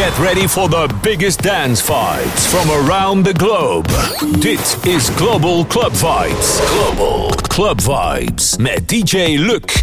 Get ready for the biggest dance vibes from around the globe. Dit is Global Club Vibes. Global Club Vibes met DJ Luc.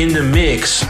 In, the mix.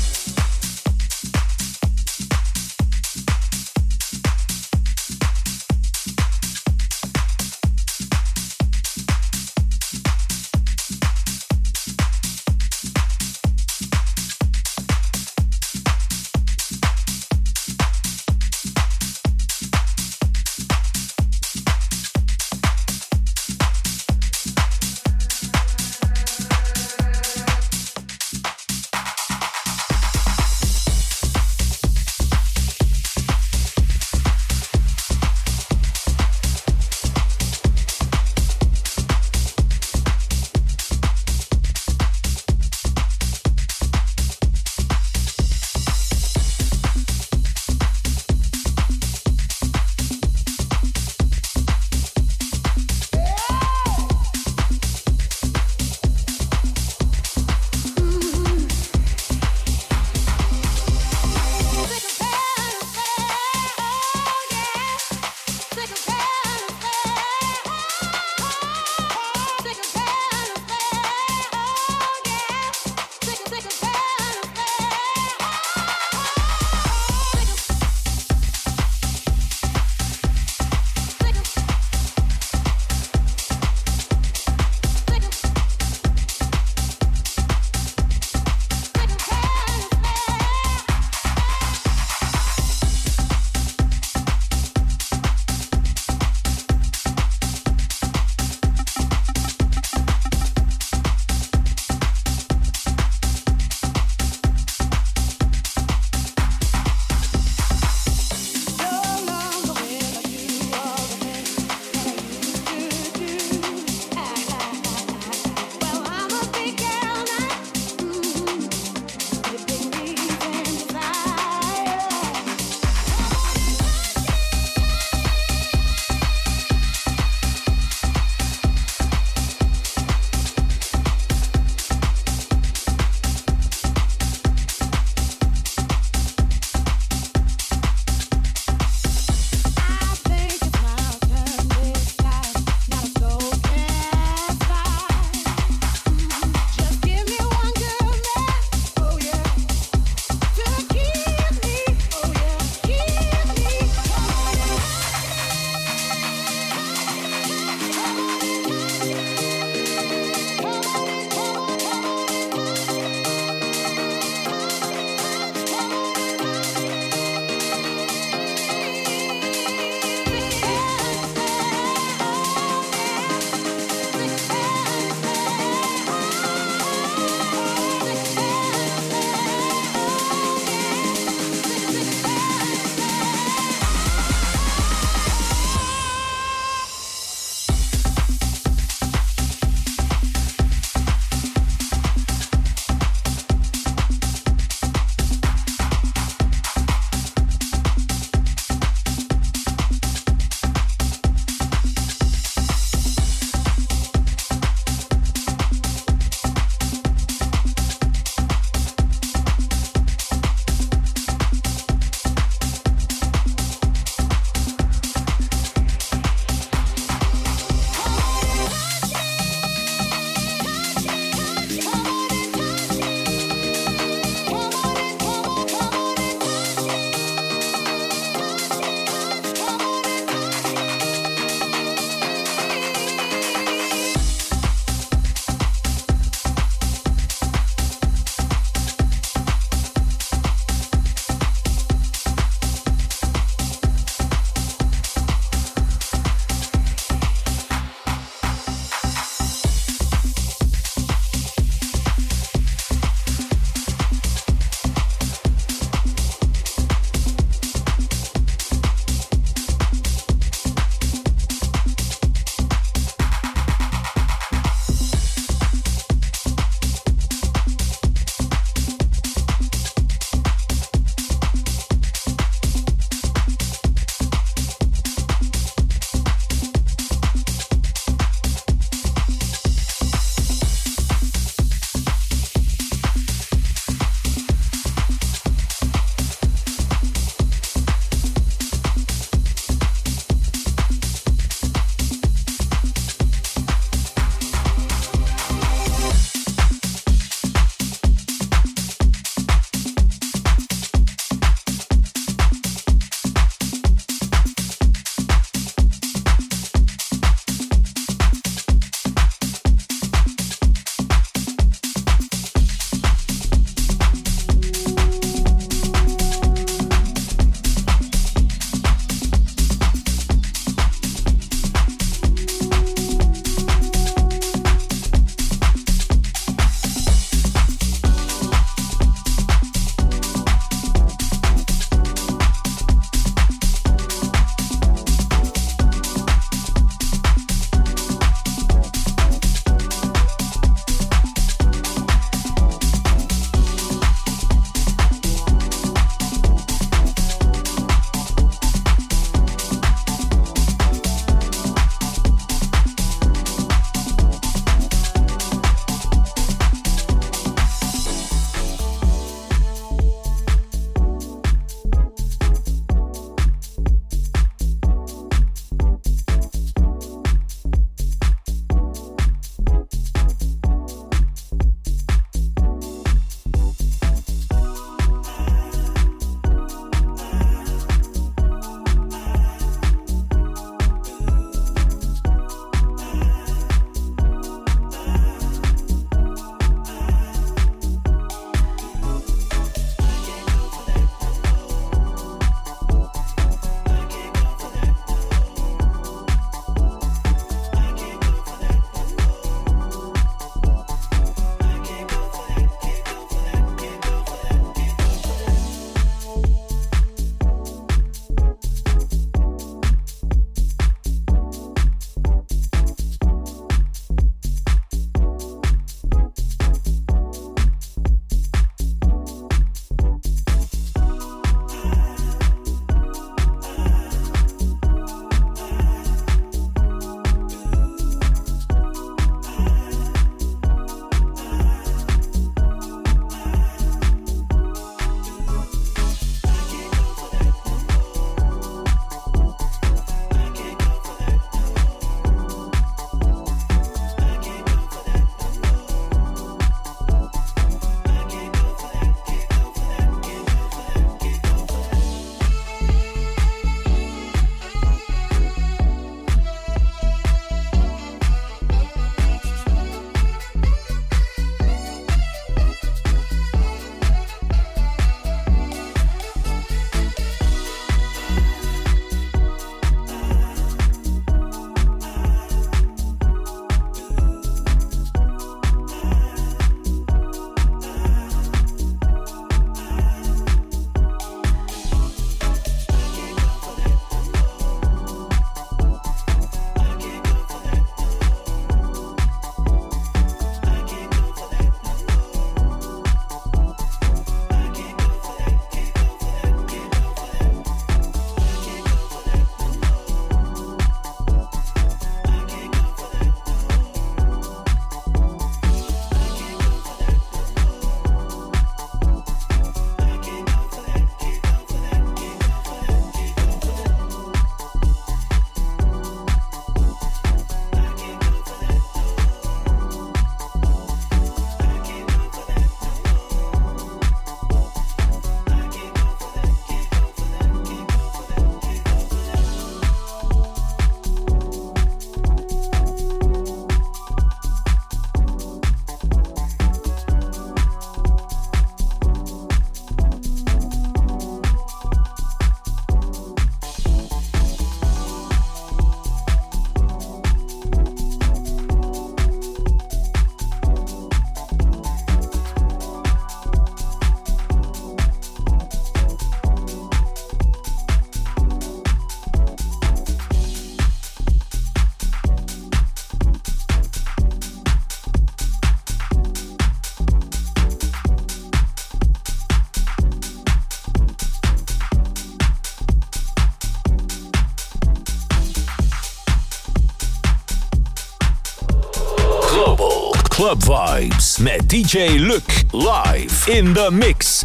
Club Vibes met DJ Luc live in the mix.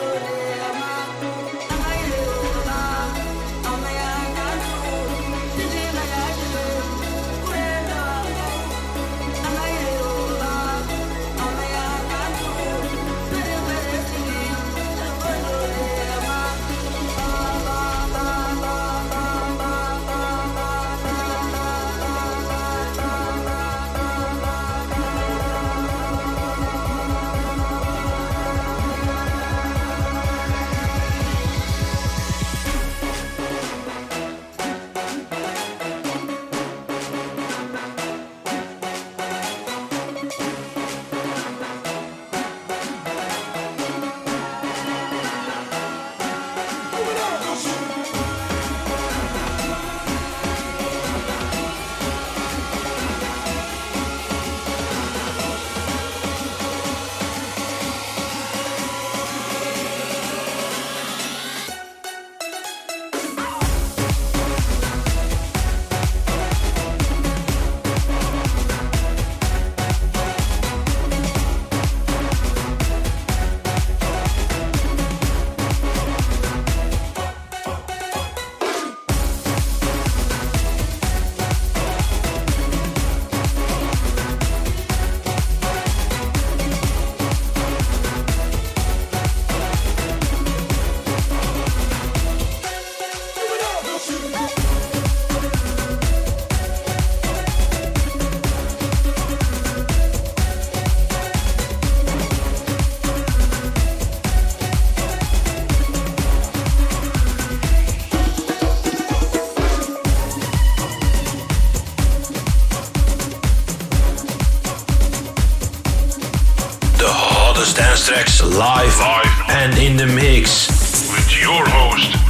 Thank you. Coldest dance tracks live and in the mix. With your host,